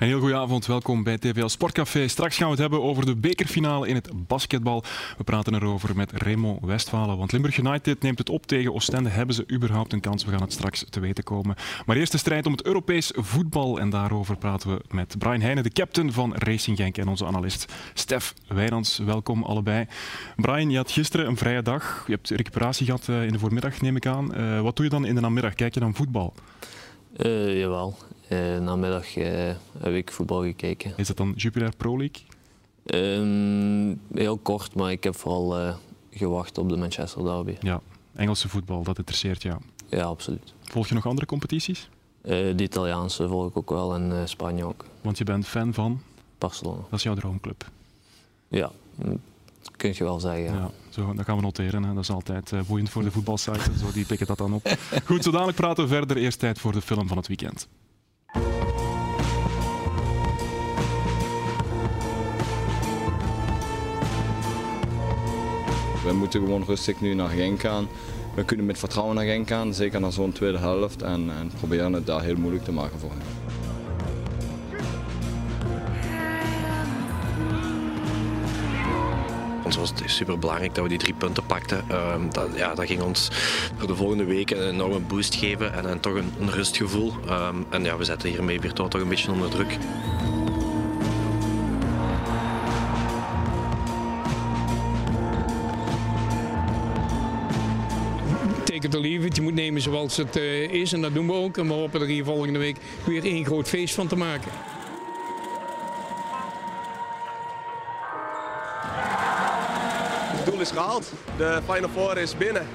Een heel goede avond, welkom bij TVL Sportcafé. Straks gaan we het hebben over de bekerfinale in het basketbal. We praten erover met Raymond Westfalen, want Limburg United neemt het op tegen Oostende. Hebben ze überhaupt een kans? We gaan het straks te weten komen. Maar eerst de strijd om het Europees voetbal en daarover praten we met Brian Heijnen, de captain van Racing Genk en onze analist Stef Wijnands. Welkom allebei. Brian, je had gisteren een vrije dag. Je hebt recuperatie gehad eh, in de voormiddag, neem ik aan. Uh, wat doe je dan in de namiddag? Kijk je dan voetbal? Uh, jawel. Uh, namiddag uh, heb ik voetbal gekeken. Is dat dan Jupiler Pro League? Um, heel kort, maar ik heb vooral gewacht op de Manchester Derby. Ja, Engelse voetbal, dat interesseert jou? Ja, absoluut. Volg je nog andere competities? de Italiaanse volg ik ook wel en Spanje ook. Want je bent fan van? Barcelona. Dat is jouw droomclub? Ja, dat kun je wel zeggen. Ja. zo, dat gaan we noteren. Hè. Dat is altijd uh, boeiend voor de voetbalsite. zo, die pikken dat dan op. Goed, zo dadelijk praten we verder. Eerst tijd voor de film van het weekend. We moeten gewoon rustig nu naar Genk gaan. We kunnen met vertrouwen naar Genk gaan, zeker naar zo'n tweede helft. En, en proberen het daar heel moeilijk te maken voor hen. ons was het super belangrijk dat we die drie punten pakten. Uh, dat, ja, dat ging ons voor de volgende weken een enorme boost geven en, en toch een, rustgevoel. Um, en ja, we zetten hiermee weer toch een beetje onder druk. Moet nemen zoals het uh, is en dat doen we ook. En we hopen er hier volgende week weer één groot feest van te maken. is gehaald. De Final Four is binnen.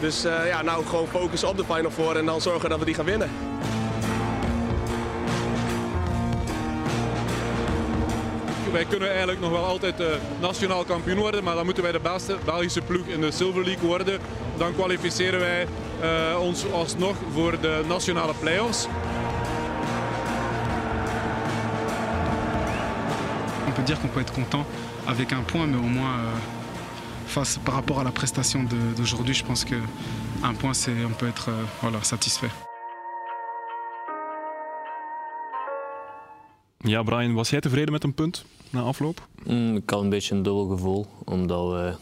Dus uh, ja, nou gewoon focussen op de Final Four en dan zorgen dat we die gaan winnen. Wij kunnen eigenlijk nog wel altijd uh, nationaal kampioen worden, maar dan moeten wij de beste Belgische ploeg in de Silver League worden. Dan kwalificeren wij uh, ons alsnog voor de nationale play-offs. On peut dire qu'on peut être content avec un point, mais au moins euh, face par rapport à la prestation d'aujourd'hui, je pense qu'un point, on peut être euh, voilà, satisfait. Ja, Brian, was jij tevreden met een punt na afloop? Mm, ik had een beetje een dubbel gevoel, omdat we,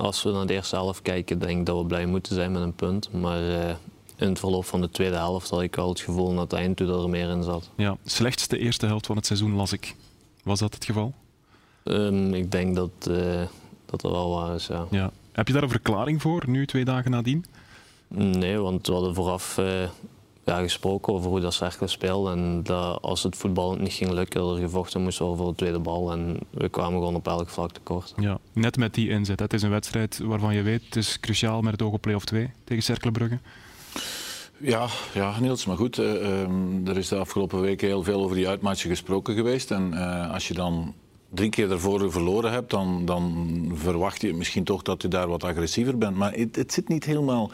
als we naar de eerste helft kijken, denk ik dat we blij moeten zijn met een punt. Maar uh, in het verloop van de tweede helft had ik al het gevoel dat het eind toe dat er meer in zat. Ja, slechtste eerste helft van het seizoen las ik. Was dat het geval? Um, ik denk dat uh, dat dat wel waar is, ja. ja. Heb je daar een verklaring voor, nu twee dagen nadien? Nee, want we hadden vooraf eh, ja, gesproken over hoe dat Cercle speelde. En dat als het voetbal niet ging lukken, dat er gevochten moest voor de tweede bal. En we kwamen gewoon op elk vlak tekort. Ja, net met die inzet. Het is een wedstrijd waarvan je weet, het is cruciaal met het oog op play-off 2 tegen Cercle Ja, ja, Niels, maar goed. Uh, er is de afgelopen weken heel veel over die uitmatchen gesproken geweest. En uh, als je dan drie keer daarvoor verloren hebt, dan, dan verwacht je misschien toch dat je daar wat agressiever bent. Maar het, het zit niet helemaal.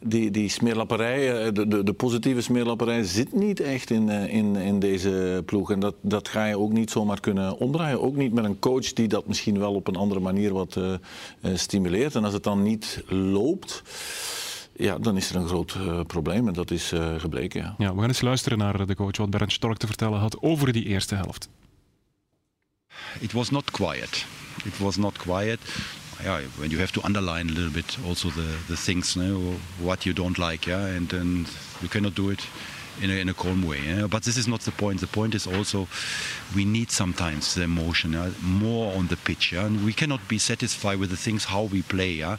Die, die smeerlapperij, eh, de, de, de, positieve smeerlapperij, zit niet echt in, eh, in, in deze ploeg. En dat, dat ga je ook niet zomaar kunnen omdraaien. Ook niet met een coach die dat misschien wel op een andere manier wat uh, stimuleert. En als het dan niet loopt ja, dan is er een groot probleem en dat is gebleken. Ja. ja. we gaan eens luisteren naar de coach wat Bernd Stork te vertellen had over die eerste helft. It was not quiet. It was not quiet. Yeah, when you have to underline a little bit also the, the things, what you don't like, yeah, and then you cannot do it in a, in a calm way. Yeah? But this is not the point. The point is also we need sometimes the emotion yeah? more on the pitch. Yeah? And we cannot be satisfied with the things how we play yeah?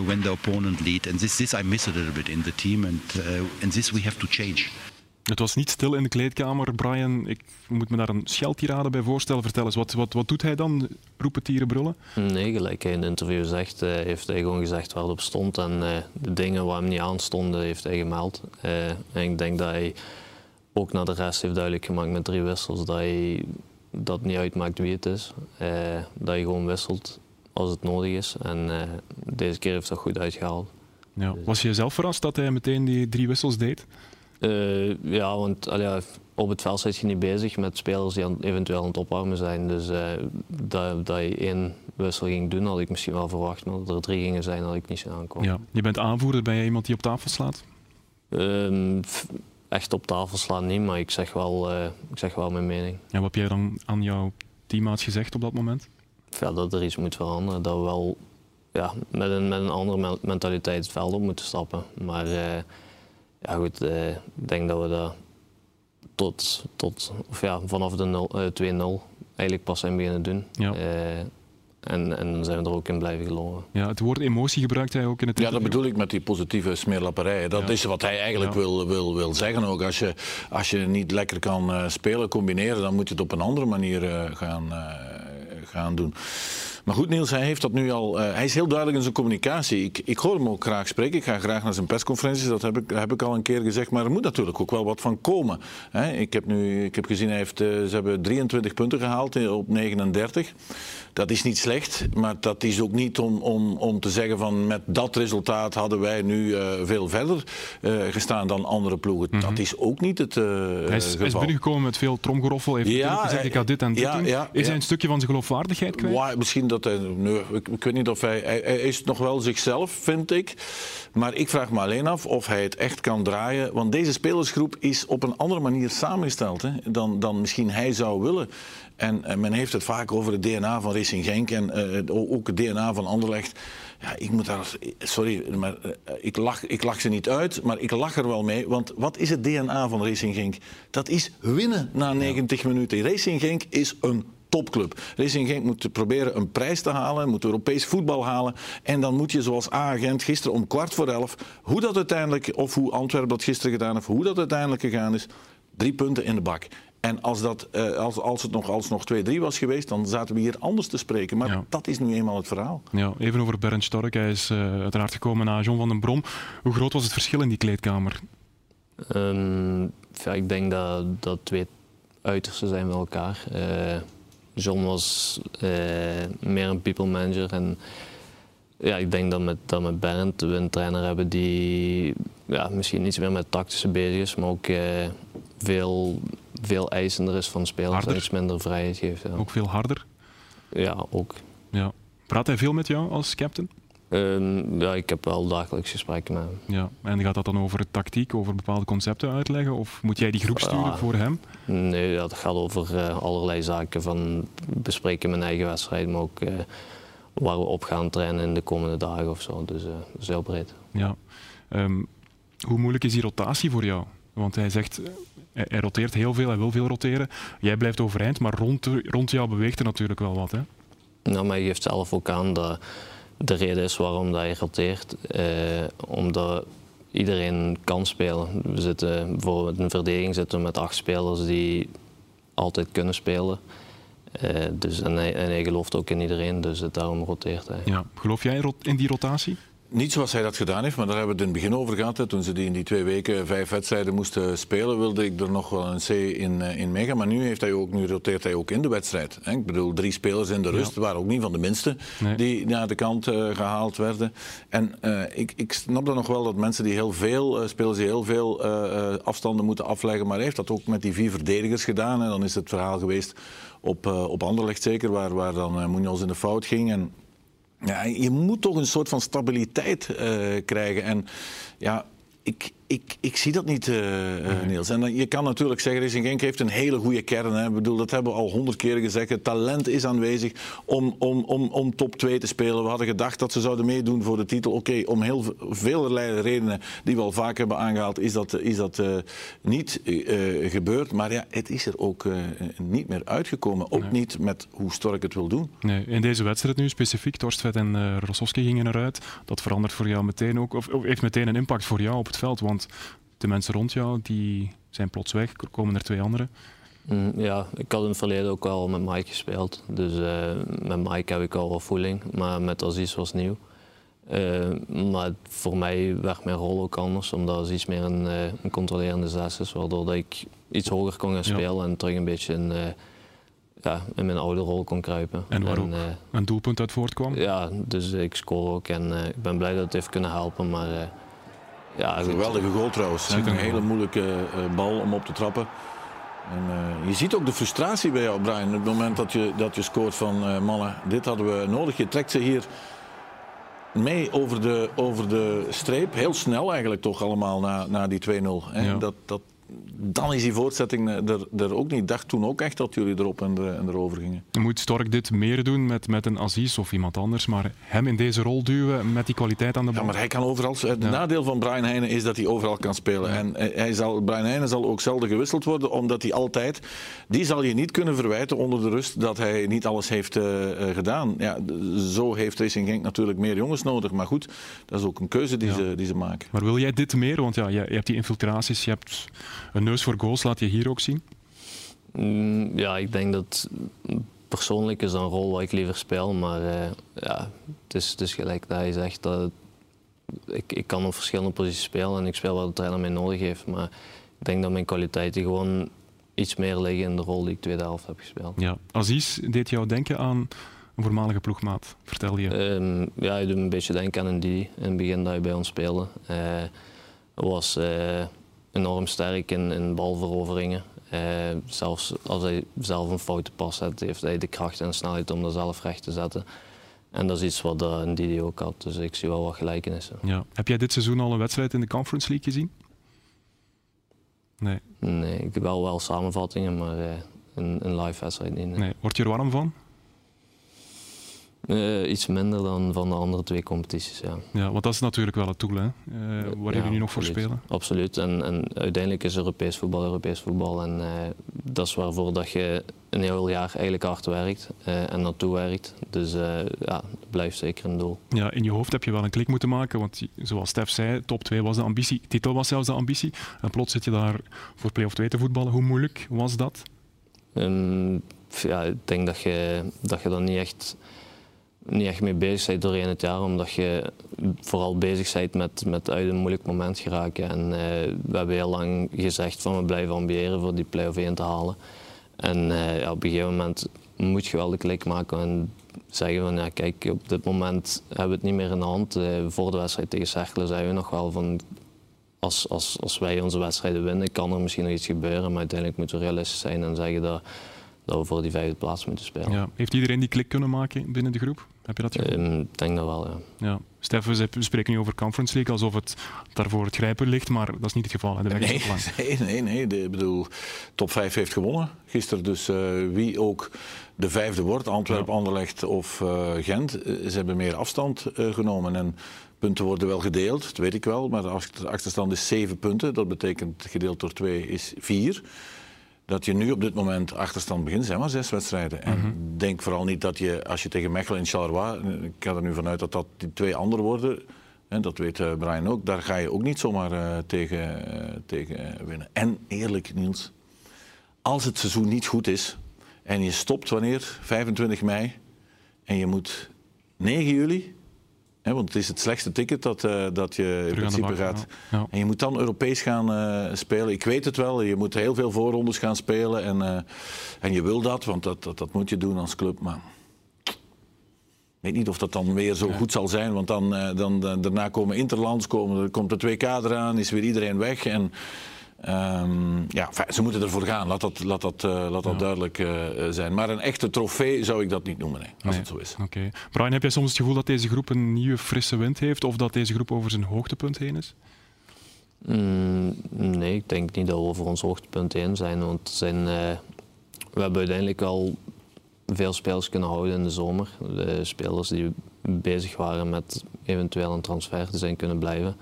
when the opponent lead. And this, this I miss a little bit in the team. And, uh, and this we have to change. Het was niet stil in de kleedkamer. Brian, ik moet me daar een scheldtirade bij voorstellen. Vertel eens, wat, wat, wat doet hij dan? Roepen, tieren, brullen? Nee, gelijk hij in het interview zegt, uh, heeft hij gewoon gezegd waar het op stond. En uh, de dingen waar hem niet aan stonden, heeft hij gemeld. Uh, en ik denk dat hij ook naar de rest heeft duidelijk gemaakt met drie wissels dat hij dat niet uitmaakt wie het is. dat je gewoon wisselt als het nodig is. En deze keer heeft dat goed uitgehaald. Ja. Was je zelf verrast dat hij meteen die drie wissels deed? Uh, ja, want allee, op het veld zit je niet bezig met spelers die aan, eventueel aan het opwarmen zijn. Dus uh, dat, dat je één wissel ging doen, had ik misschien wel verwacht. Maar dat er drie gingen zijn, had ik niet zien aankomen. Ja. Je bent aanvoerder, ben je iemand die op tafel slaat? Um, echt op tafel slaan niet, maar ik zeg wel, uh, ik zeg wel mijn mening. En wat heb jij dan aan jouw teammaats gezegd op dat moment? Ja, dat er iets moet veranderen. Dat we wel ja, met, een, met een andere mentaliteit het veld op moeten stappen. Maar ja, goed, uh, ik denk dat we dat tot, tot of ja, vanaf de 2-0 eigenlijk pas zijn beginnen doen. Ja. En, en dan zijn we er ook in blijven geloven. Ja, het woord emotie gebruikt hij ook in het Ja, dat bedoel ik met die positieve smeerlapperij. Dat is wat hij eigenlijk wil, wil, wil zeggen ook. Als je, als je niet lekker kan spelen, combineren, dan moet je het op een andere manier gaan, gaan doen. Maar goed, Niels, hij heeft dat nu al. Uh, hij is heel duidelijk in zijn communicatie. Ik, ik hoor hem ook graag spreken. Ik ga graag naar zijn persconferenties. Dat heb ik, heb ik al een keer gezegd. Maar er moet natuurlijk ook wel wat van komen. Hè? Ik heb nu ik heb gezien, hij heeft, uh, ze hebben 23 punten gehaald op 39. Dat is niet slecht, maar dat is ook niet om, om, om te zeggen van met dat resultaat hadden wij nu uh, veel verder uh, gestaan dan andere ploegen. Mm -hmm. Dat is ook niet het hij is, geval. Hij is binnengekomen met veel tromgeroffel, heeft ja, gezegd ik ga dit en dit ja, doen. Ja, is hij een stukje van zijn geloofwaardigheid kwijt? Wow, misschien dat hij, nee, ik, ik, weet niet of hij, hij, hij is nog wel zichzelf, vind ik. Maar ik vraag me alleen af of hij het echt kan draaien. Want deze spelersgroep is op een andere manier samengesteld hè, dan, dan misschien hij zou willen. En, en, men heeft het vaak over het DNA van Racing Genk en uh, ook het DNA van Anderlecht. Ja, ik moet daar, sorry, maar uh, ik, lach, ik lach ze niet uit, maar ik lach er wel mee. Want wat is het DNA van Racing Genk? Dat is winnen na 90 ja. minuten. Racing Genk is een topclub. Racing Genk moet proberen een prijs te halen, moet Europees voetbal halen. En dan moet je zoals A-agent gisteren om kwart voor elf, hoe dat uiteindelijk, of hoe Antwerpen dat gisteren gedaan heeft, hoe dat uiteindelijk gegaan is, drie punten in de bak. En als, dat, uh, als, als het nog alsnog 2-3 was geweest, dan zaten we hier anders te spreken. Maar ja. dat is nu eenmaal het verhaal. Ja, even over Bernd Stork. Hij is uh, uiteraard gekomen na John van den Brom. Hoe groot was het verschil in die kleedkamer? Um, ja, ik denk dat, dat twee uitersten zijn met elkaar. Uh, John was meer een people manager. En ja, ik denk dat met, dat met Bernd we een trainer hebben die ja, misschien iets meer met tactische bezig is, maar ook veel veel eisender is van spelers harder. en iets minder vrijheid geeft. Ja. Ook veel harder? Ja, ook. Ja. Praat hij veel met jou als captain? Um, ja, ik heb wel dagelijks gesprekken met hem. Ja. En gaat dat dan over tactiek, over bepaalde concepten uitleggen? Of moet jij die groep sturen ja. voor hem? Nee, dat gaat over uh, allerlei zaken. Van bespreken mijn eigen wedstrijd, maar ook uh, waar we op gaan trainen in de komende dagen of zo. Dus uh, dat is heel breed. Ja. Um, hoe moeilijk is die rotatie voor jou? Want hij zegt, hij roteert heel veel, hij wil veel roteren. Jij blijft overeind, maar rond, rond jou beweegt er natuurlijk wel wat. Hè? Nou, maar je geeft zelf ook aan dat de reden is waarom dat hij roteert. Eh, omdat iedereen kan spelen. We zitten bijvoorbeeld in een verdediging zitten we met acht spelers die altijd kunnen spelen. Uh, dus, en, hij, en hij gelooft ook in iedereen, dus daarom roteert hij. Ja. Geloof jij in die rotatie? Niet zoals hij dat gedaan heeft, maar daar hebben we het in het begin over gehad. Hè. Toen ze die in die twee weken vijf wedstrijden moesten spelen, wilde ik er nog wel een C in, in meegaan. Maar nu, heeft hij ook, nu roteert hij ook in de wedstrijd. Hè. Ik bedoel, drie spelers in de rust, ja. waren ook niet van de minste nee. die naar de kant uh, gehaald werden. En uh, ik, ik snap dan nog wel dat mensen die heel veel, uh, spelers die heel veel afstanden moeten afleggen, maar hij heeft dat ook met die vier verdedigers gedaan. En dan is het verhaal geweest op, op Anderlecht zeker, waar, waar dan Munoz in de fout ging. En ja, je moet toch een soort van stabiliteit uh, krijgen. En ja, ik, ik, ik zie dat niet, uh, nee. Niels. En dan, je kan natuurlijk zeggen, Racing Genk heeft een hele goede kern. Hè. Ik bedoel, dat hebben we al honderd keer gezegd. Het talent is aanwezig om, om, om, om top 2 te spelen. We hadden gedacht dat ze zouden meedoen voor de titel. Oké, okay, om heel velerlei redenen die we al vaak hebben aangehaald, is dat, is dat uh, niet uh, gebeurd. Maar ja, het is er ook niet meer uitgekomen. Ook nee. niet met hoe Stork het wil doen. Nee, in deze wedstrijd nu specifiek, Torstvet en uh, Rossowski gingen eruit. Dat verandert voor jou meteen ook, of, of heeft meteen een impact voor jou op het veld. Want de mensen rond jou die zijn plots weg, er komen er twee anderen. Mm, ja, ik had in het verleden ook wel met Mike gespeeld. Dus uh, met Mike heb ik al wel voeling, maar met Aziz was nieuw. Uh, maar voor mij werd mijn rol ook anders, omdat Aziz meer een, uh, een controlerende zes is, waardoor dat ik iets hoger kon gaan spelen ja. en terug een beetje in, ja, in mijn oude rol kon kruipen. En waar en, ook een doelpunt uit voortkwam? Ja, dus ik score ook en ik ben blij dat het heeft kunnen helpen, maar ja, een geweldige goal trouwens. Een hele moeilijke uh, bal om op te trappen. En, uh, je ziet ook de frustratie bij jou, Brian, op het moment dat je, dat je scoort van uh, mannen. Dit hadden we nodig. Je trekt ze hier mee over de, over de streep. Heel snel eigenlijk toch allemaal na, na die 2-0. Ja. Dat, dat, dan is die voortzetting er, er ook niet. Ik dacht toen ook echt dat jullie erop en, er, en erover gingen. Moet Stork dit meer doen met, met een Aziz of iemand anders, maar hem in deze rol duwen met die kwaliteit aan de bal? Ja, maar hij kan overal... Het nadeel van Brian Heijnen is dat hij overal kan spelen. En hij zal, Brian Heijnen zal ook zelden gewisseld worden, omdat hij altijd... Die zal je niet kunnen verwijten onder de rust dat hij niet alles heeft uh, gedaan. Ja, zo heeft Racing Genk natuurlijk meer jongens nodig. Maar goed, dat is ook een keuze die, ze, die ze maken. Maar wil jij dit meer? Want ja, je hebt die infiltraties, je hebt een neus voor goals, laat je hier ook zien? Mm, ja, ik denk dat persoonlijk is dat een rol waar ik liever speel. Maar uh, ja, het is, het is gelijk dat hij zegt dat ik, ik kan op verschillende posities spelen en ik speel wat de trainer mij nodig heeft. Maar ik denk dat mijn kwaliteiten gewoon iets meer liggen in de rol die ik tweede helft heb gespeeld. Ja. Aziz deed jou denken aan een voormalige ploegmaat, vertel je? Um, ja, je doet me een beetje denken aan een die in het begin dat hij bij ons speelde. Hij was uh, enorm sterk in, in balveroveringen. Uh, zelfs als hij zelf een foute pas had, heeft hij de kracht en snelheid om dat zelf recht te zetten. En dat is iets wat uh, Didi ook had, dus ik zie wel wat gelijkenissen. Ja. Heb jij dit seizoen al een wedstrijd in de Conference League gezien? Nee. Nee, ik heb wel, wel samenvattingen, maar uh, een, een live wedstrijd niet. Nee. nee. Word je er warm van? Uh, iets minder dan van de andere twee competities, ja. Ja, want dat is natuurlijk wel het doel, hè? Uh, waar ja, jullie nu nog voor spelen. Absoluut. En, en, uiteindelijk is Europees voetbal Europees voetbal. En uh, dat is waarvoor dat je een heel jaar eigenlijk hard werkt en naartoe werkt. Dus ja, dat blijft zeker een doel. Ja, in je hoofd heb je wel een klik moeten maken, want zoals Stef zei, top 2 was de ambitie. Titel was zelfs de ambitie. En plots zit je daar voor play-off 2 te voetballen. Hoe moeilijk was dat? Um, ja, ik denk dat je, dat je dan niet echt niet echt mee bezig bent doorheen het jaar, omdat je vooral bezig bent met, met uit een moeilijk moment geraken. En uh, we hebben heel lang gezegd van we blijven ambiëren voor die play-off 1 te halen. En uh, ja, op een gegeven moment moet je wel de klik maken en zeggen van ja kijk, op dit moment hebben we het niet meer in de hand. Uh, voor de wedstrijd tegen Cerkelen zeiden we nog wel van als, als, als wij onze wedstrijden winnen kan er misschien nog iets gebeuren, maar uiteindelijk moeten we realistisch zijn en zeggen dat dat we voor die vijfde plaats moeten spelen. Ja. Heeft iedereen die klik kunnen maken binnen de groep? Heb je dat gevoel? Ehm, ik denk dat wel, ja. ja. Stefan, we spreken nu over Conference League alsof het daarvoor het grijpen ligt, maar dat is niet het geval. Hè? De weg nee, nee, nee, nee. De, bedoel, top 5 heeft gewonnen gisteren. Dus uh, wie ook de vijfde wordt, Antwerpen, ja. Anderlecht of uh, Gent, uh, ze hebben meer afstand genomen. En punten worden wel gedeeld, dat weet ik wel. Maar de achterstand is 7 punten. Dat betekent gedeeld door 2 is 4 dat je nu op dit moment achterstand begint, zijn maar zes wedstrijden. En mm denk vooral niet dat je, als je tegen Mechelen in Charleroi, ik ga er nu vanuit dat dat die twee anderen worden, en dat weet uh, Brian ook, daar ga je ook niet zomaar uh, tegen, uh, tegen winnen. En eerlijk, Niels, als het seizoen niet goed is en je stopt wanneer? 25 mei, en je moet 9 juli want het is het slechtste ticket dat, uh, dat je in principe gaat. Ja. En je moet dan Europees gaan uh, spelen. Ik weet het wel, je moet heel veel voorrondes gaan spelen. En, uh, en je wil dat, want dat, dat, dat, moet je doen als club. Maar ik weet niet of dat dan weer zo ja. goed zal zijn. Want dan, dan, daarna komen Interlands, komen, er komt de 2K eraan, is weer iedereen weg. En Um, ja, ze moeten ervoor gaan, laat dat, laat dat, uh, laat dat ja. duidelijk uh, zijn. Maar een echte trofee zou ik dat niet noemen, nee, als nee. het zo is. Oké. Okay. Brian, heb jij soms het gevoel dat deze groep een nieuwe frisse wind heeft of dat deze groep over zijn hoogtepunt heen is? Mm, nee, ik denk niet dat we over ons hoogtepunt heen zijn. Want zijn, uh, we hebben uiteindelijk al veel spelers kunnen houden in de zomer. De spelers die bezig waren met eventueel een transfer te zijn kunnen blijven.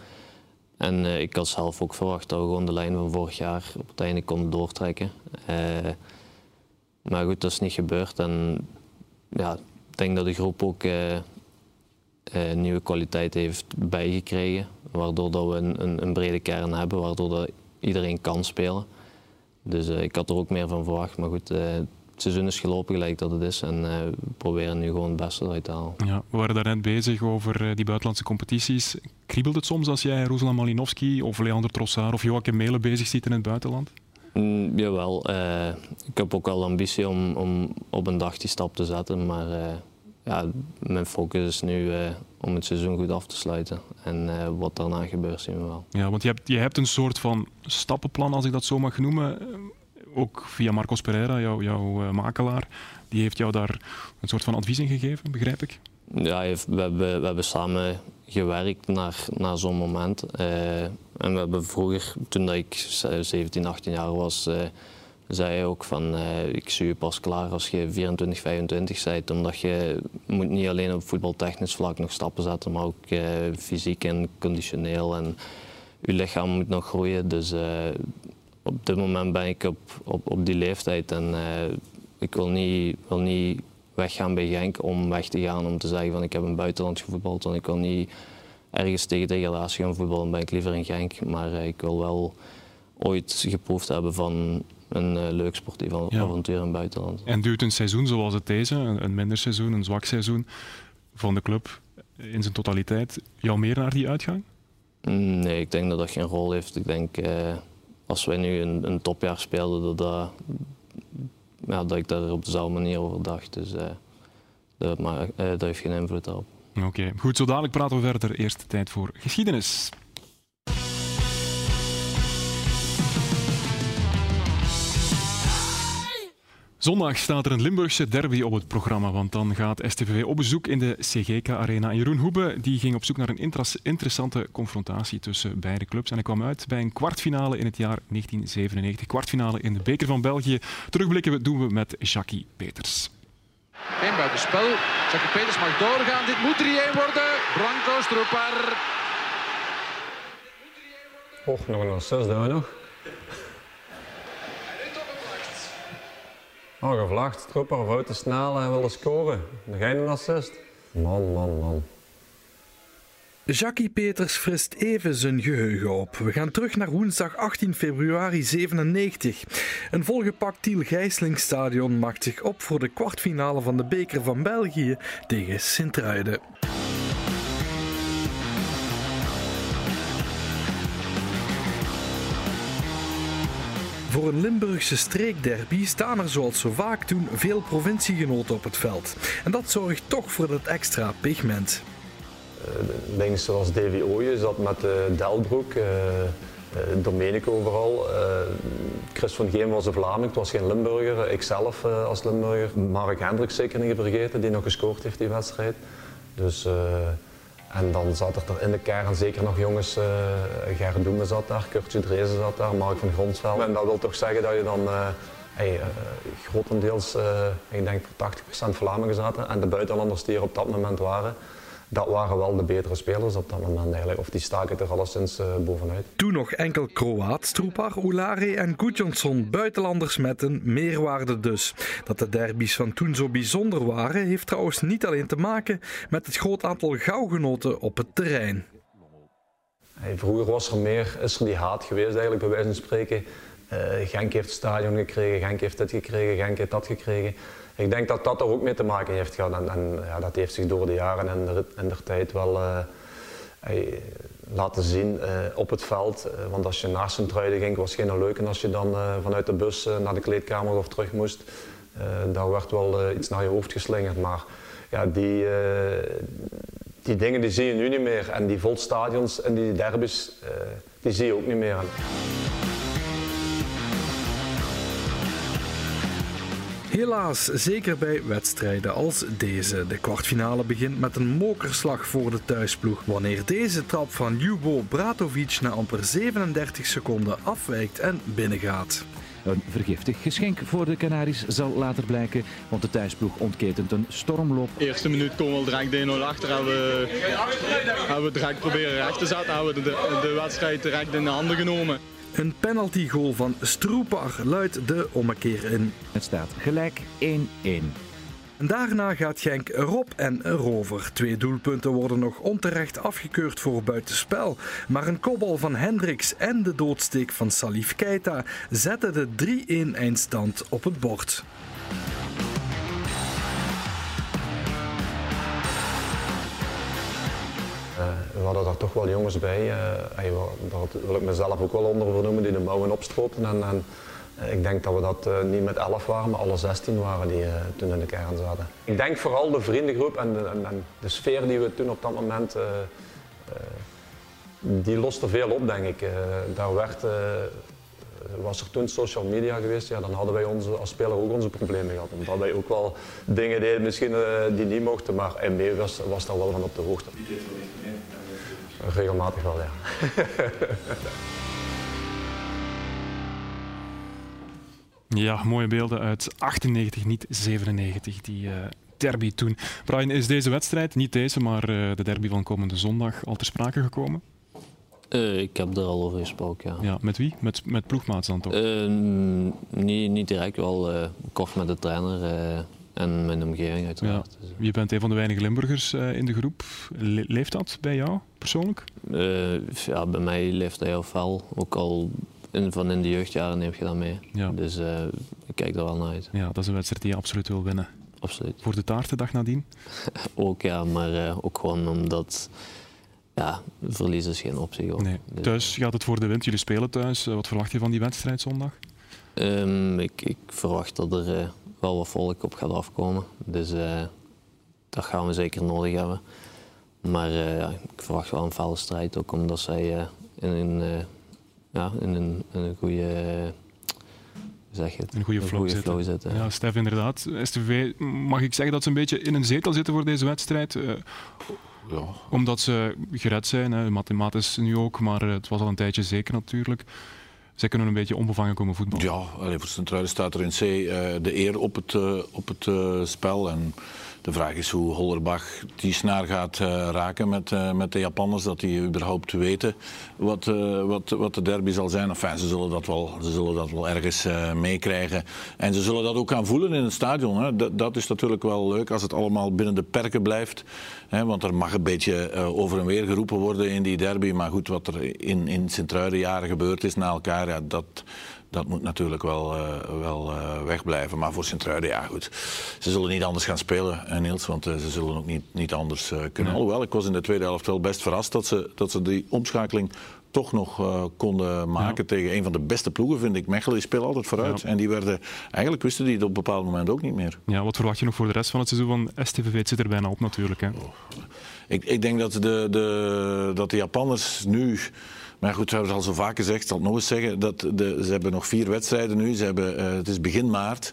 En uh, ik had zelf ook verwacht dat we gewoon de lijn van vorig jaar op het einde konden doortrekken. Uh, maar goed, dat is niet gebeurd. En ja, ik denk dat de groep ook uh, nieuwe kwaliteit heeft bijgekregen. Waardoor dat we een, een, een, brede kern hebben, waardoor dat iedereen kan spelen. Dus ik had er ook meer van verwacht. Maar goed, het seizoen is gelopen gelijk dat het is. En uh, we proberen nu gewoon het beste eruit te halen. Ja, we waren daarnet bezig over uh, die buitenlandse competities. Kriebelt het soms als jij Ruslan Malinowski of Leander Trossard of Joachim Melen bezig ziet in het buitenland? Mm, jawel. Uh, ik heb ook wel ambitie om, om op een dag die stap te zetten. Maar ja, mijn focus is nu om het seizoen goed af te sluiten. En wat daarna gebeurt zien we wel. Ja, want je hebt, je hebt een soort van stappenplan, als ik dat zo mag noemen ook via Marcos Pereira, jou, jouw uh, makelaar, die heeft jou daar een soort van advies in gegeven, begrijp ik? Ja, we hebben, we hebben samen gewerkt naar, naar zo'n moment. Uh, en we hebben vroeger, toen dat ik 17, 18 jaar was, uh, zei hij ook van ik zie je pas klaar als je 24, 25 bent. Omdat je moet niet alleen op voetbaltechnisch vlak nog stappen zetten, maar ook fysiek en conditioneel. En je lichaam moet nog groeien. Dus op dit moment ben ik op, op, op die leeftijd en ik wil niet, wil niet weggaan bij Genk om weg te gaan om te zeggen van ik heb een buitenland gevoetbald. Want ik wil niet ergens tegen degradatie gaan voetballen, ben ik liever in Genk. Maar eh, ik wil wel ooit geproefd hebben van een uh, leuk sportief avontuur in het buitenland. En duurt een seizoen zoals het deze, een, minder seizoen, een zwak seizoen van de club in zijn totaliteit, jou meer naar die uitgang? Mm, nee, ik denk dat dat geen rol heeft. Ik denk uh, als wij nu een, een topjaar speelden, dat, ja, dat ik daar op dezelfde manier over dacht. Dus uh, dat, maar, dat heeft geen invloed op. Oké, goed, zo dadelijk praten we verder. Eerst tijd voor geschiedenis. Zondag staat er een Limburgse derby op het programma, want dan gaat STVV op bezoek in de CGK-arena. Jeroen Hoebe die ging op zoek naar een interessante confrontatie tussen beide clubs en hij kwam uit bij een kwartfinale in het jaar 1997. Kwartfinale in de Beker van België. Terugblikken doen we met Jackie Peters. Geen buitenspel. Jackie Peters mag doorgaan. Dit moet 3-1 worden. Branko Stroepar. Och, nog een assist doen we nog. Oh, gevlacht. Stroepar of te snel en willen scoren. Nog een assist. Man, man, man. Jackie Peters frist even zijn geheugen op. We gaan terug naar woensdag 18 februari 97. Een volgepakt Tiel Gijslingstadion maakt zich op voor de kwartfinale van de beker van België tegen Sint-Truiden. Voor een Limburgse streekderby staan er zoals zo vaak toen veel provinciegenoten op het veld. En dat zorgt toch voor dat extra pigment. Dingen zoals Davy Ooyen zat met uh, Delbroek, uh, Domenico overal. Chris van Geen was een Vlaming, het was geen Limburger. Ikzelf als Limburger. Mark Hendricks zeker niet vergeten, die nog gescoord heeft die wedstrijd. Dus, en dan zat er in de kern zeker nog jongens, uh, Gerrit Doemen zat daar, Kurtje Drezen zat daar, Mark van Gronsveld. En dat wil toch zeggen dat je dan hey, grotendeels, ik denk voor 80% Vlamingen zaten en de buitenlanders die er op dat moment waren, dat waren wel de betere spelers op dat moment eigenlijk. Of die staken er alleszins uh, bovenuit. Toen nog enkel Kroaat, Stroepar, Oulare en Gudjonsson, buitenlanders met een meerwaarde dus. Dat de derbies van toen zo bijzonder waren, heeft trouwens niet alleen te maken met het groot aantal gauwgenoten op het terrein. Hey, vroeger was er meer, is er die haat geweest eigenlijk bij wijze van spreken. Uh, Genk heeft het stadion gekregen, Genk heeft dit gekregen, Genk heeft dat gekregen ik denk dat dat er ook mee te maken heeft gehad. En, en ja, dat heeft zich door de jaren en de, en de tijd wel uh, laten zien uh, op het veld. Want als je naar Sint-Truiden ging, was het geen leuke als je dan vanuit de bus naar de kleedkamer of terug moest. daar werd wel iets naar je hoofd geslingerd. Maar ja, die, die dingen die zie je nu niet meer. En die volstadions en die derbies, die zie je ook niet meer. Helaas, zeker bij wedstrijden als deze. De kwartfinale begint met een mokerslag voor de thuisploeg. Wanneer deze trap van Ljubo Bratovic na amper 37 seconden afwijkt en binnengaat. Een vergiftig geschenk voor de Canaries zal later blijken, want de thuisploeg ontketent een stormloop. De eerste minuut komen we direct 1-0 achter, hebben we, hebben we direct proberen recht te zetten, hebben we de, de wedstrijd direct in de handen genomen. Een penaltygoal van Stroepar luidt de ommekeer in. Het staat gelijk 1-1. Daarna gaat Genk erop en erover. Twee doelpunten worden nog onterecht afgekeurd voor buitenspel. Maar een kopbal van Hendricks en de doodsteek van Salif Keita zetten de 3-1 eindstand op het bord. We hadden daar toch wel jongens bij, uh, daar wil ik mezelf ook wel onder vernoemen, die de mouwen opstropen. En, en uh, ik denk dat we dat niet met 11 waren, maar alle 16 waren die toen in de kern zaten. Ik denk vooral de vriendengroep en de, en de sfeer die we toen op dat moment, die loste veel op denk ik. daar werd, was er toen social media geweest, ja, dan hadden wij onze, als speler ook onze problemen gehad. Omdat wij ook wel dingen deden misschien die niet mochten, maar MB was, was daar wel van op de hoogte. Regelmatig wel, ja. Ja, mooie beelden uit 98, niet 97, die uh, derby toen. Brian, is deze wedstrijd, niet deze, maar uh, de derby van komende zondag, al ter sprake gekomen? Uh, ik heb er al over gesproken, ja. ja met wie? Met, met ploegmaats dan toch? niet, niet direct, wel kort met de trainer en mijn omgeving uiteraard. Ja. Je bent een van de weinige Limburgers in de groep. Le leeft dat bij jou persoonlijk? ja, bij mij leeft dat heel fel. Ook al in, van in de jeugdjaren neem je dat mee. Ja. Dus uh, ik kijk er wel naar uit. Ja, dat is een wedstrijd die je absoluut wil winnen. Absoluut. Voor de taart de dag nadien? ook ja, maar uh, ook gewoon omdat ja, verlies is geen optie. Nee. Dus, thuis gaat het voor de wind. Jullie spelen thuis. Wat verwacht je van die wedstrijd zondag? Um, ik, ik, verwacht dat er uh, wel wat volk op gaat afkomen. Dus dat gaan we zeker nodig hebben. Maar ja, ik verwacht wel een felle strijd, ook omdat zij in een ja, in een, een goede zeg het, een goede flow, flow zitten. Ja, Stef, inderdaad. STV, mag ik zeggen dat ze een beetje in een zetel zitten voor deze wedstrijd? Uh, ja. Omdat ze gered zijn, hè. mathematisch nu ook, maar het was al een tijdje zeker natuurlijk. Zij kunnen een beetje onbevangen komen voetballen. Ja, voor Centrale staat er in C uh, de eer op het, uh, op het spel. En de vraag is hoe Hollerbach die snaar gaat uh, raken met, uh, met de Japanners. Dat die überhaupt weten wat, uh, wat, wat de derby zal zijn. Enfin, ze, zullen dat wel, ze zullen dat wel ergens meekrijgen. En ze zullen dat ook gaan voelen in het stadion. Hè. Dat, is natuurlijk wel leuk als het allemaal binnen de perken blijft. Hè, want er mag een beetje over en weer geroepen worden in die derby. Maar goed, wat er in, in Sint-Truiden jaren gebeurd is na elkaar, ja, dat dat moet natuurlijk wel, uh, wel uh, wegblijven. Maar voor Sint-Truiden, ja goed. Ze zullen niet anders gaan spelen, Niels. Want ze zullen ook niet, niet anders kunnen. Nee. Alhoewel, ik was in de tweede helft wel best verrast dat ze, dat ze die omschakeling toch nog konden maken ja. tegen een van de beste ploegen, vind ik. Mechelen die speelt altijd vooruit. Ja. En die werden, eigenlijk wisten die het op een bepaald moment ook niet meer. Ja, wat verwacht je nog voor de rest van het seizoen van STVV? Het zit er bijna op natuurlijk. Hè? Oh. Ik, ik denk dat de, de, dat de Japanners nu maar goed, we hebben het al zo vaak gezegd, ik zal het nog eens zeggen. Dat de, ze hebben nog vier wedstrijden nu. Ze hebben, uh, het is begin maart.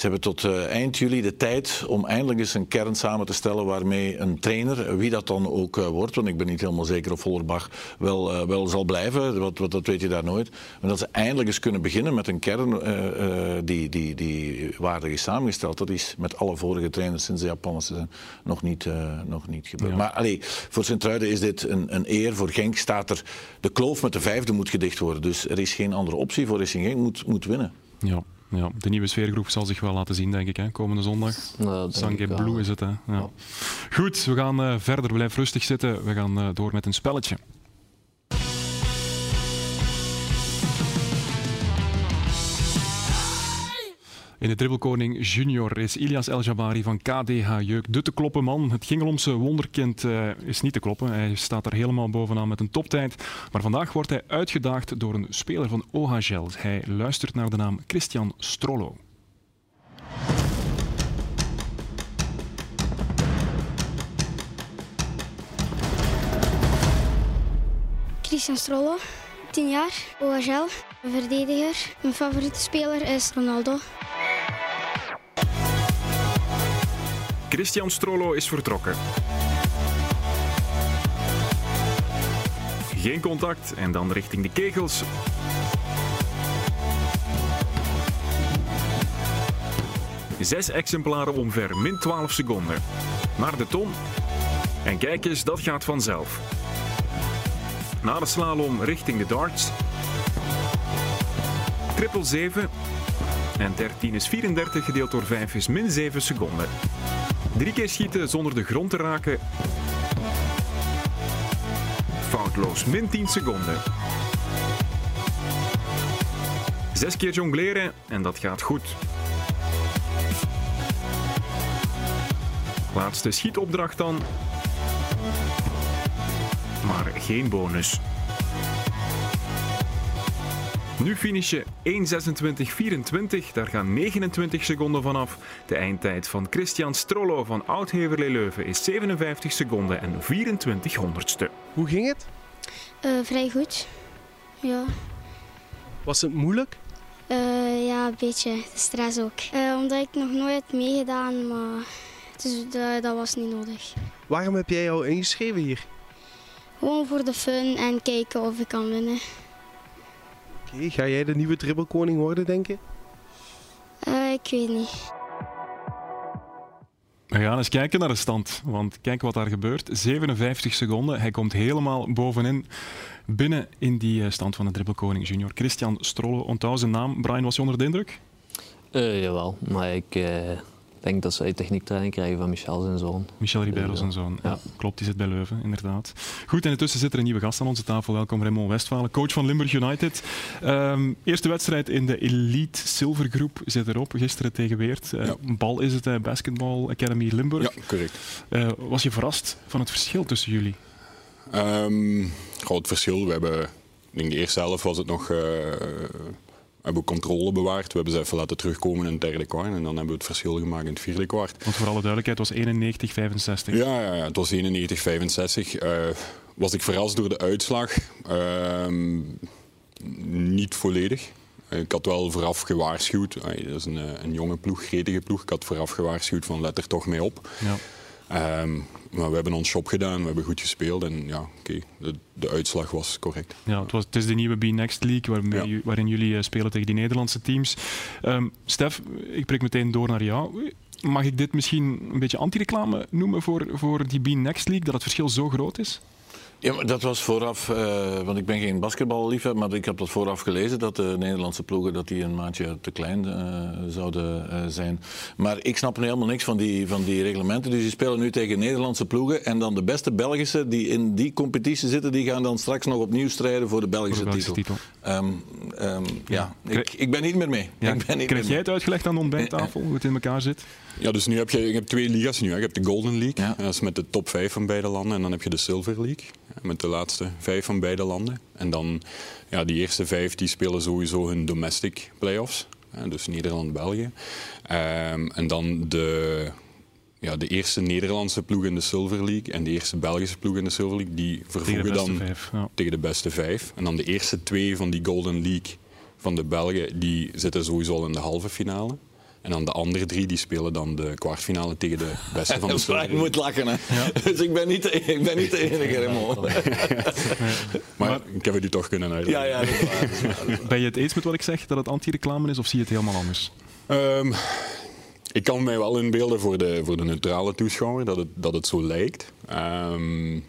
Ze hebben tot uh, eind juli de tijd om eindelijk eens een kern samen te stellen waarmee een trainer, wie dat dan ook uh, wordt, want ik ben niet helemaal zeker of Vollerbach wel, uh, wel zal blijven, wat, wat, dat weet je daar nooit. Maar dat ze eindelijk eens kunnen beginnen met een kern die, die, die waardig is samengesteld. Dat is met alle vorige trainers sinds de Japanners zijn nog niet, nog niet gebeurd. Ja. Maar allee, voor Sint-Truiden is dit een, een eer. Voor Genk staat er, de kloof met de vijfde moet gedicht worden. Dus er is geen andere optie voor Racing Genk, moet, moet winnen. Ja. Ja, de nieuwe sfeergroep zal zich wel laten zien, denk ik, hè, komende zondag. Nou, Blue is het. Hè. Ja. Ja. Goed, we gaan uh, verder. Blijf rustig zitten. We gaan uh, door met een spelletje. In de dribbelkoning junior is Ilias El Jabari van KDH Jeuk de te kloppen man. Het Gingelomse wonderkind uh, is niet te kloppen. Hij staat er helemaal bovenaan met een toptijd. Maar vandaag wordt hij uitgedaagd door een speler van OHL. Hij luistert naar de naam Christian Strollo. Christian Strollo, 10 jaar, OHL, verdediger. Mijn favoriete speler is Ronaldo. Christian Strollo is vertrokken. Geen contact en dan richting de kegels. Zes exemplaren omver, min 12 seconden. Naar de ton. En kijk eens, dat gaat vanzelf. Na de slalom richting de darts. Triple 7. En 13 is 34 gedeeld door 5 is min 7 seconden. Drie keer schieten zonder de grond te raken. Foutloos, min 10 seconden. Zes keer jongleren en dat gaat goed. Laatste schietopdracht dan. Maar geen bonus. Nu finish je 1.26.24, daar gaan 29 seconden vanaf. De eindtijd van Christian Strollo van Oud-Heverlee Leuven is 57 seconden en 24 honderdste. Hoe ging het? Uh, vrij goed, ja. Was het moeilijk? Uh, ja, een beetje. Stress ook. Uh, omdat ik nog nooit meegedaan, maar dus, dat, dat was niet nodig. Waarom heb jij jou ingeschreven hier? Gewoon voor de fun en kijken of ik kan winnen. Oké, ga jij de nieuwe dribbelkoning worden, denk je? Uh, ik weet niet. We gaan eens kijken naar de stand, want kijk wat daar gebeurt. 57 seconden, hij komt helemaal bovenin binnen in die eh, stand van de dribbelkoning junior. Christian Strolle, onthoud zijn naam. Brian, was je onder de indruk? Uh, jawel, maar ik uh, denk dat ze uit techniektraining krijgen van Michel zijn zoon. Michel Ribeiro zijn zoon, ja. Klopt, die zit bij Leuven, inderdaad. Goed, en intussen zit er een nieuwe gast aan onze tafel. Welkom Raymond Westfalen, coach van Limburg United. Um, eerste wedstrijd in de Elite Silver Groep zit erop, gisteren tegen Weert. Uh, ja. Bal is het, uh, Basketball Academy Limburg. Ja, correct. was je verrast van het verschil tussen jullie? Um, groot verschil. We hebben, in de eerste helft was het nog hebben we controle bewaard. We hebben ze even laten terugkomen in het derde kwart. En dan hebben we het verschil gemaakt in het vierde kwart. Want voor alle duidelijkheid, het was 91-65. Ja, ja, ja, het was 91-65. Uh, was ik verrast door de uitslag? Uh, niet volledig. Ik had wel vooraf gewaarschuwd. Dat is een, een jonge ploeg, gretige ploeg. Ik had vooraf gewaarschuwd van let er toch mee op. Ja. Um, maar we hebben ons shop gedaan, we hebben goed gespeeld en ja, oké, de, de, uitslag was correct. Ja, het, was, het is de nieuwe B-Next League ja. waarin jullie uh, spelen tegen die Nederlandse teams. Um, Stef, ik prik meteen door naar jou. Mag ik dit misschien een beetje anti-reclame noemen voor, voor die B-Next League, dat het verschil zo groot is? Ja, maar dat was vooraf, uh, want ik ben geen basketballiefhebber, maar ik heb dat vooraf gelezen dat de Nederlandse ploegen dat die een maatje te klein uh, zouden uh, zijn. Maar ik snap nu helemaal niks van die, van die reglementen. Dus die spelen nu tegen Nederlandse ploegen en dan de beste Belgische die in die competitie zitten, die gaan dan straks nog opnieuw strijden voor de Belgische, voor de Belgische titel. titel. Um, um, ja, ja. Ik, ik, ben niet meer mee. Ja, ik ben niet krijg jij het uitgelegd aan de ontbijttafel, hoe het in elkaar zit? Ja, dus nu heb je, je hebt twee ligas nu. Hè. Je hebt de Golden League, ja. dat is met de top 5 van beide landen. En dan heb je de Silver League, met de laatste vijf van beide landen. En dan, ja, die eerste vijf die spelen sowieso hun domestic playoffs. Dus Nederland-België. Um, en dan de, ja, de eerste Nederlandse ploeg in de Silver League en de eerste Belgische ploeg in de Silver League, die vervoegen dan vijf, ja. tegen de beste vijf. En dan de eerste twee van die Golden League van de Belgen, die zitten sowieso al in de halve finale. En dan de andere drie die spelen dan de kwartfinale tegen de beste van de Je moet lachen, hè. Ja. Dus ik ben niet de, ik ben niet de enige, Raymond. maar, maar ik heb het u toch kunnen uitleggen. Ja, ja, dat is waar, dat is waar, dat is waar. Ben je het eens met wat ik zeg, dat het anti-reclame is, of zie je het helemaal anders? Um, ik kan mij wel inbeelden voor de, voor de neutrale toeschouwer dat het, dat het zo lijkt. Um,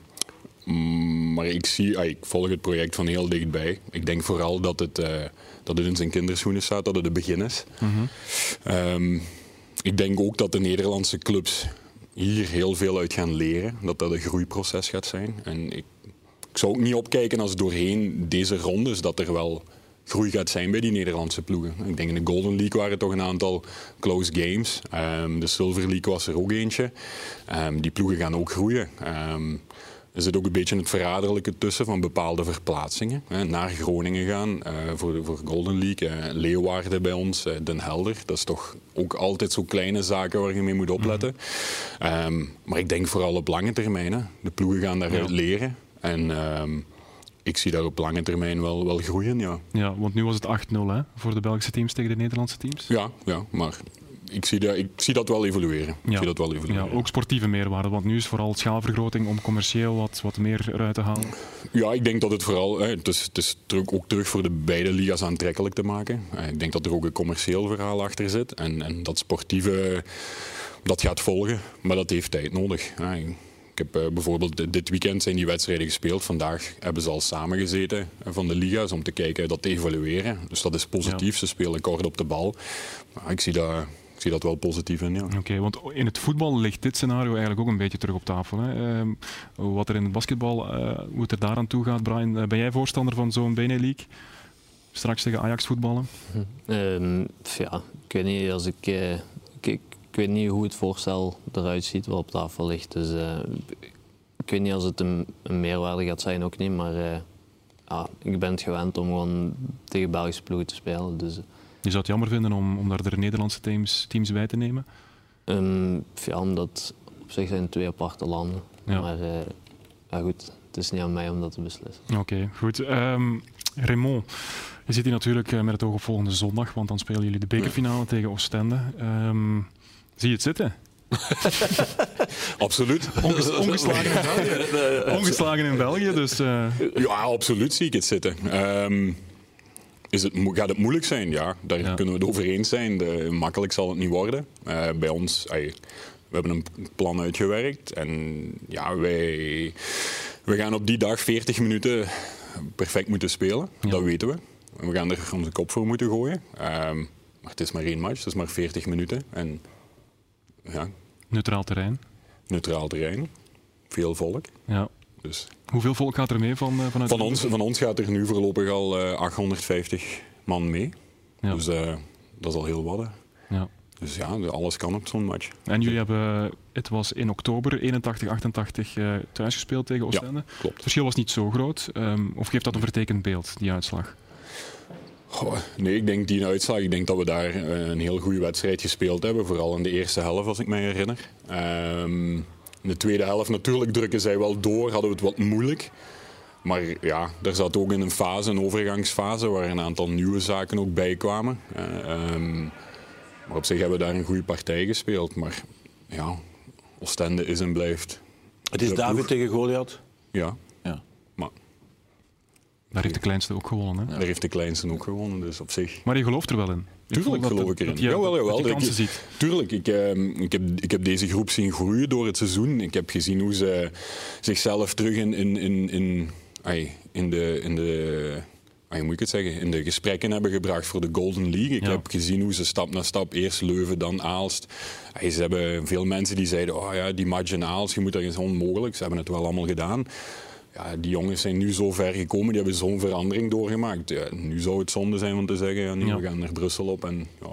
maar ik, zie, ik volg het project van heel dichtbij. Ik denk vooral dat het, uh, dat het in zijn kinderschoenen staat, dat het het begin is. Mm -hmm. um, ik denk ook dat de Nederlandse clubs hier heel veel uit gaan leren. Dat dat een groeiproces gaat zijn. En ik, ik zou ook niet opkijken als doorheen deze rondes dat er wel groei gaat zijn bij die Nederlandse ploegen. Ik denk in de Golden League waren toch een aantal close games. Um, de Silver League was er ook eentje. Um, die ploegen gaan ook groeien. Um, er zit ook een beetje het verraderlijke tussen van bepaalde verplaatsingen. Naar Groningen gaan uh, voor, voor Golden League. Uh, Leeuwarden bij ons, uh, Den Helder. Dat is toch ook altijd zo kleine zaken waar je mee moet opletten. Mm. Um, maar ik denk vooral op lange termijn. Hè. De ploegen gaan daaruit ja. leren. En um, ik zie daar op lange termijn wel, wel groeien, ja. Ja, want nu was het 8-0 voor de Belgische teams tegen de Nederlandse teams. Ja, ja maar ik zie, dat, ik zie dat wel evolueren. Ja. Ik zie dat wel evolueren. Ja, ook sportieve meerwaarde, want nu is vooral schaalvergroting om commercieel wat, wat meer eruit te halen. Ja, ik denk dat het vooral, hè, het is, het is terug, ook terug voor de beide liga's aantrekkelijk te maken. Ik denk dat er ook een commercieel verhaal achter zit en, en dat sportieve, dat gaat volgen, maar dat heeft tijd nodig. Ik heb uh, bijvoorbeeld dit weekend zijn die wedstrijden gespeeld. Vandaag hebben ze al samengezeten van de liga's om te kijken, dat te evalueren. Dus dat is positief. Ja. Ze spelen kort op de bal. Maar ik zie dat, ik zie dat wel positief in. Ja. Oké, okay, want in het voetbal ligt dit scenario eigenlijk ook een beetje terug op tafel. Hè? Uh, wat er in het basketbal, uh, hoe het er daaraan toe gaat, Brian. Uh, ben jij voorstander van zo'n Bene League? Straks tegen Ajax voetballen? Um, ja, ik weet niet. Als ik, uh, ik, ik, weet niet hoe het voorstel eruit ziet wat op tafel ligt. Dus uh, ik weet niet als het een, een, meerwaarde gaat zijn ook niet. Maar uh, ja, ik ben het gewend om gewoon tegen Belgische ploegen te spelen. Dus, je zou het jammer vinden om, om daar de Nederlandse teams, teams bij te nemen? Um, ja, omdat op zich zijn twee aparte landen. Ja. Maar uh, ja, goed, het is niet aan mij om dat te beslissen. Oké, okay, goed. Um, Raymond, je zit hier natuurlijk met het oog op volgende zondag, want dan spelen jullie de bekerfinale tegen Oostende. Um, zie je het zitten? absoluut. Onges ongeslagen in België. ongeslagen in België, dus... Uh... Ja, absoluut zie ik het zitten. Um, is het, gaat het moeilijk zijn? Ja, daar ja. kunnen we het over eens zijn. De, makkelijk zal het niet worden. Uh, bij ons, ay, we hebben een plan uitgewerkt. En ja, wij, we gaan op die dag 40 minuten perfect moeten spelen. Ja. Dat weten we. We gaan er onze kop voor moeten gooien. Um, maar het is maar één match, het is maar 40 minuten. En, ja. Neutraal terrein? Neutraal terrein. Veel volk. Ja. Dus. Hoeveel volk gaat er mee van, uh, vanuit van, ons, van ons gaat er nu voorlopig al uh, 850 man mee. Ja. Dus uh, dat is al heel wat. Ja. Dus ja, alles kan op zo'n match. En jullie hebben, het was in oktober 81-88 uh, thuis gespeeld tegen Oostende. Ja, klopt. Het verschil was niet zo groot. Um, of geeft dat een vertekend beeld, die uitslag? Goh, nee, ik denk die uitslag. Ik denk dat we daar een heel goede wedstrijd gespeeld hebben. Vooral in de eerste helft, als ik me herinner. Um, in de tweede helft natuurlijk drukken zij wel door, hadden we het wat moeilijk. Maar ja, er zat ook in een fase, een overgangsfase, waar een aantal nieuwe zaken ook bij kwamen. Uh, um, maar op zich hebben we daar een goede partij gespeeld. Maar ja, Oostende is en blijft. Het is David tegen Goliath? Ja. ja. Maar daar heeft de kleinste ook gewonnen. Hè? Daar heeft de kleinste ook gewonnen, dus op zich. Maar je gelooft er wel in? Tuurlijk geloof ik erin. Jawel, jawel. Dat je kansen ziet. Tuurlijk. Ik, uh, ik, heb, ik heb deze groep zien groeien door het seizoen. Ik heb gezien hoe ze zichzelf terug in, in, in, in, ay, in de... In de hoe moet ik het zeggen, in de gesprekken hebben gebracht voor de Golden League. Ik Ja. heb gezien hoe ze stap na stap, eerst Leuven, dan Aalst. Ay, Ze hebben veel mensen die zeiden, oh ja, die match in Aalst, je moet dat is onmogelijk. Ze hebben het wel allemaal gedaan. Ja, die jongens zijn nu zo ver gekomen, die hebben zo'n verandering doorgemaakt. Ja, nu zou het zonde zijn om te zeggen, ja, Ja. we gaan naar Brussel op en ja,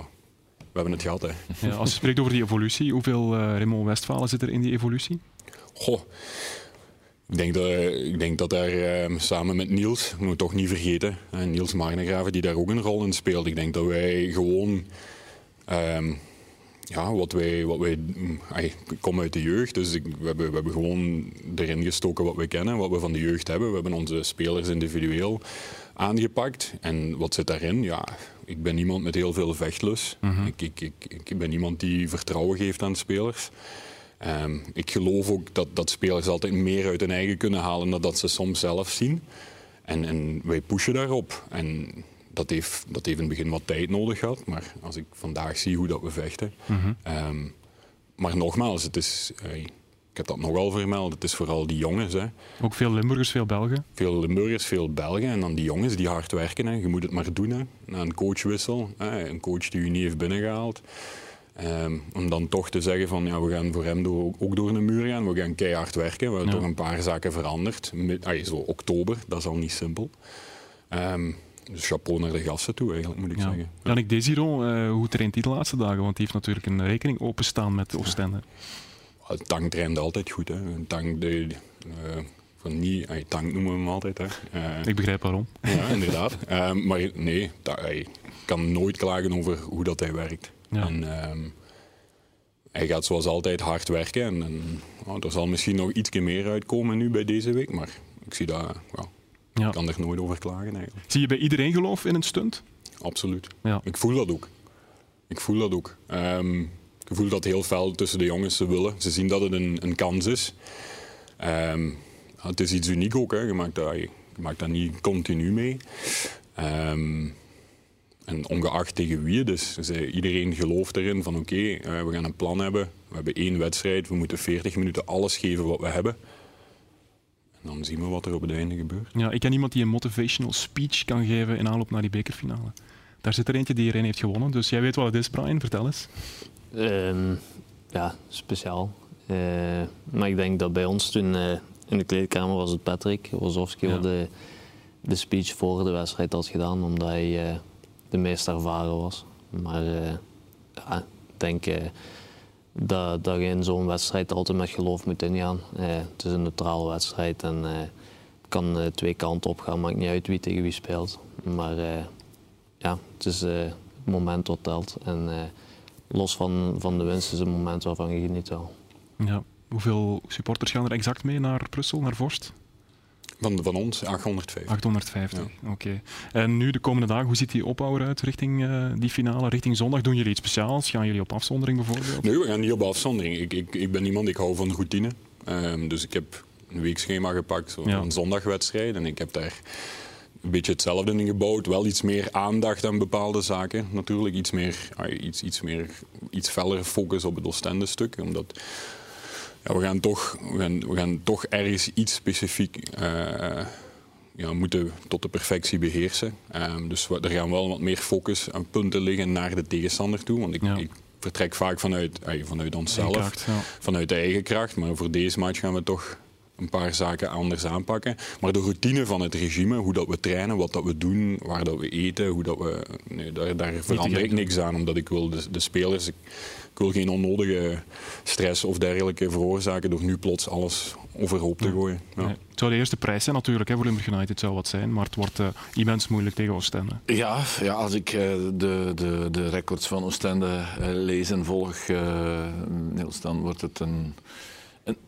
we hebben het gehad. Hè. Ja, als je spreekt over die evolutie, hoeveel uh, Raymond Westfalen zit er in die evolutie? Goh, ik denk dat, ik denk dat daar eh, samen met Niels, moet we toch niet vergeten, Niels Magnegraven, die daar ook een rol in speelt. Ik denk dat wij gewoon, ehm, ja, wat wij, wat wij mm, ik kom uit de jeugd, dus ik, we, hebben, we hebben gewoon erin gestoken wat we kennen, wat we van de jeugd hebben. We hebben onze spelers individueel aangepakt. En wat zit daarin? Ja, ik ben iemand met heel veel vechtlust. Mhm. ik, ik, ik, ik ben iemand die vertrouwen geeft aan spelers. Ehm, ik geloof ook dat, dat spelers altijd meer uit hun eigen kunnen halen dan dat ze soms zelf zien. En, en wij pushen daarop. En dat heeft, dat heeft in het begin wat tijd nodig gehad. Maar als ik vandaag zie hoe dat we vechten. Mhm. Ehm, maar nogmaals, het is, eh, ik heb dat nogal vermeld, het is vooral die jongens. Hè. Ook veel Limburgers, veel Belgen. Veel Limburgers, veel Belgen. En dan die jongens die hard werken. Hè. Je moet het maar doen. Hè. Na een coachwissel, hè. een coach die je niet heeft binnengehaald. Ehm, om dan toch te zeggen van ja, we gaan voor hem door, ook door een muur gaan. We gaan keihard werken. We hebben Ja. toch een paar zaken veranderd. Met, ay, zo oktober, dat is al niet simpel. Ehm, dus chapeau naar de gasten toe, eigenlijk, moet ik Ja. zeggen. Yannick Desiro, uh, hoe traint hij de laatste dagen? Want die heeft natuurlijk een rekening openstaan met Oostende. Het tank traint altijd goed. Hè. Tank, de, eh, van niet, ay, tank noemen we hem altijd. Hè. Eh, Ik begrijp waarom. Ja, inderdaad. Maar nee, hij kan nooit klagen over hoe dat hij werkt. Ja. En, ehm, hij gaat zoals altijd hard werken. En, en oh, er zal misschien nog iets meer uitkomen nu bij deze week. Maar ik zie dat, ja, Ja. ik kan er nooit over klagen eigenlijk. Zie je bij iedereen geloof in een stunt? Absoluut. Ja. Ik voel dat ook. Ik voel dat ook. Ehm, ik voel dat heel fel tussen de jongens. Ze willen. Ze zien dat het een, een kans is. Ehm, het is iets uniek ook. Hè. Je, maakt dat, je maakt dat niet continu mee. Ehm, en ongeacht tegen wie. Dus ze- iedereen gelooft erin van oké, eh, we gaan een plan hebben. We hebben één wedstrijd. We moeten 40 minuten alles geven wat we hebben. Dan zien we wat er op het einde gebeurt. Ja, ik ken iemand die een motivational speech kan geven in aanloop naar die bekerfinale. Daar zit er eentje die erin heeft gewonnen, dus jij weet wat het is, Brian. Vertel eens. Ehm, ja, speciaal. Eh, maar ik denk dat bij ons toen eh, in de kleedkamer was het Patrick Wozowski Ja. wat de, de speech voor de wedstrijd had gedaan, omdat hij eh, de meest ervaren was. Maar eh, ja, ik denk dat, dat je in zo'n wedstrijd altijd met geloof moet ingaan. Eh, het is een neutrale wedstrijd en eh, het kan eh, twee kanten op gaan, maakt niet uit wie tegen wie speelt. Maar ja, het is het moment wat telt. En, los van, van de winst is een moment waarvan je geniet wel. Ja. Hoeveel supporters gaan er exact mee naar Brussel, naar Vorst? Van, van ons, 850. 850, oké. En nu de komende dagen, hoe ziet die opbouw eruit richting uh, die finale, richting zondag? Doen jullie iets speciaals? Gaan jullie op afzondering bijvoorbeeld? Nee, we gaan niet op afzondering. Ik, ik, ik ben iemand, ik hou van routine. Um, dus ik heb een weekschema gepakt, zo ja. een zondagwedstrijd. En ik heb daar een beetje hetzelfde in gebouwd. Wel iets meer aandacht aan bepaalde zaken natuurlijk. Iets meer, iets, iets meer, iets feller focus op het Oostende-stuk. Omdat ja, we, gaan toch, we, gaan, we gaan toch ergens iets specifiek uh, ja, moeten tot de perfectie beheersen. Um, dus er gaan wel wat meer focus en punten liggen naar de tegenstander toe. Want ik, ja. ik vertrek vaak vanuit, vanuit onszelf, kracht, ja. vanuit de eigen kracht. Maar voor deze match gaan we toch een paar zaken anders aanpakken. Maar de routine van het regime, hoe dat we trainen, wat dat we doen, waar dat we eten, hoe dat we, nee, daar, daar verander ik niks aan, omdat ik wil de, de spelers, ik, ik, wil geen onnodige stress of dergelijke veroorzaken door nu plots alles overhoop te gooien. Ja. Nee. Het zou de eerste prijs zijn natuurlijk, hè, voor Limburg United zou wat zijn, maar het wordt uh, immens moeilijk tegen Oostende. Ja, ja als ik uh, de, de, de records van Oostende uh, lees en volg, Niels, dan wordt het een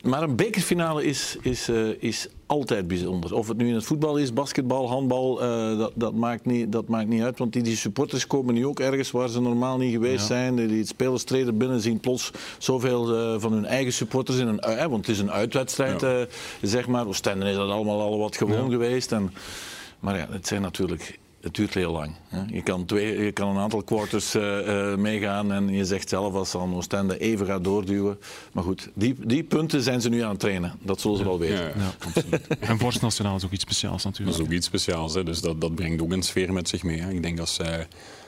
maar een bekerfinale is, is, uh, is altijd bijzonder. Of het nu in het voetbal is, basketbal, handbal, uh, dat, dat, maakt niet, dat maakt niet uit. Want die, die supporters komen nu ook ergens waar ze normaal niet geweest ja. zijn. Die spelers treden binnen, zien plots zoveel uh, van hun eigen supporters in een uit. Want het is een uitwedstrijd, ja. zeg maar. Oostende is dat allemaal al wat gewoon ja. geweest. En, maar ja, het zijn natuurlijk het duurt heel lang. Je kan, twee, je kan een aantal quarters uh, uh, meegaan en je zegt zelf als aan Oostende even gaat doorduwen. Maar goed, die, die punten zijn ze nu aan het trainen. Dat zullen ze wel weten. Ja, ja. en Vorst Nationaal is ook iets speciaals natuurlijk. Dat is ook iets speciaals, hè. dus dat, dat brengt ook een sfeer met zich mee. Hè. Ik denk als, uh,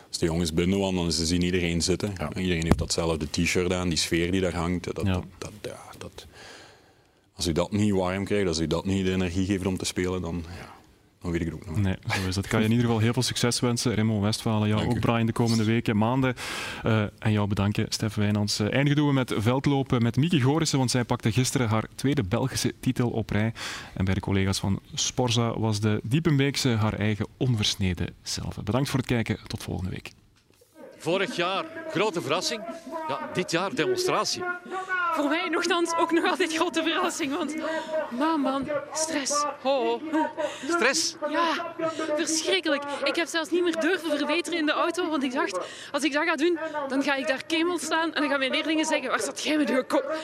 als de jongens binnen dan ze zien iedereen zitten. Ja. Iedereen heeft datzelfde t-shirt aan, die sfeer die daar hangt. Dat, dat, dat, ja, dat, als u dat niet warm krijgt, als u dat niet de energie geeft om te spelen, dan... Ja dan weet ik het ook nog. Nee, zo is dat. Ik kan je in ieder geval heel veel succes wensen. Raymond Westfalen, jou ook Brian de komende weken, maanden. Uh, en jou bedanken, Stef Wijnands. Uh, eindigen doen we met veldlopen met Mieke Gorissen, want zij pakte gisteren haar tweede Belgische titel op rij. En bij de collega's van Sporza was de Diepenbeekse haar eigen onversneden zelf. Bedankt voor het kijken. Tot volgende week. Vorig jaar grote verrassing. Ja, dit jaar demonstratie. Voor mij nogthans ook nog altijd grote verrassing. Want man, man, stress. Ho, ho. Stress? Ja, verschrikkelijk. Ik heb zelfs niet meer durven verbeteren in de auto. Want ik dacht, als ik dat ga doen, dan ga ik daar kemel staan. En dan gaan mijn leerlingen zeggen, waar staat jij met uw kop?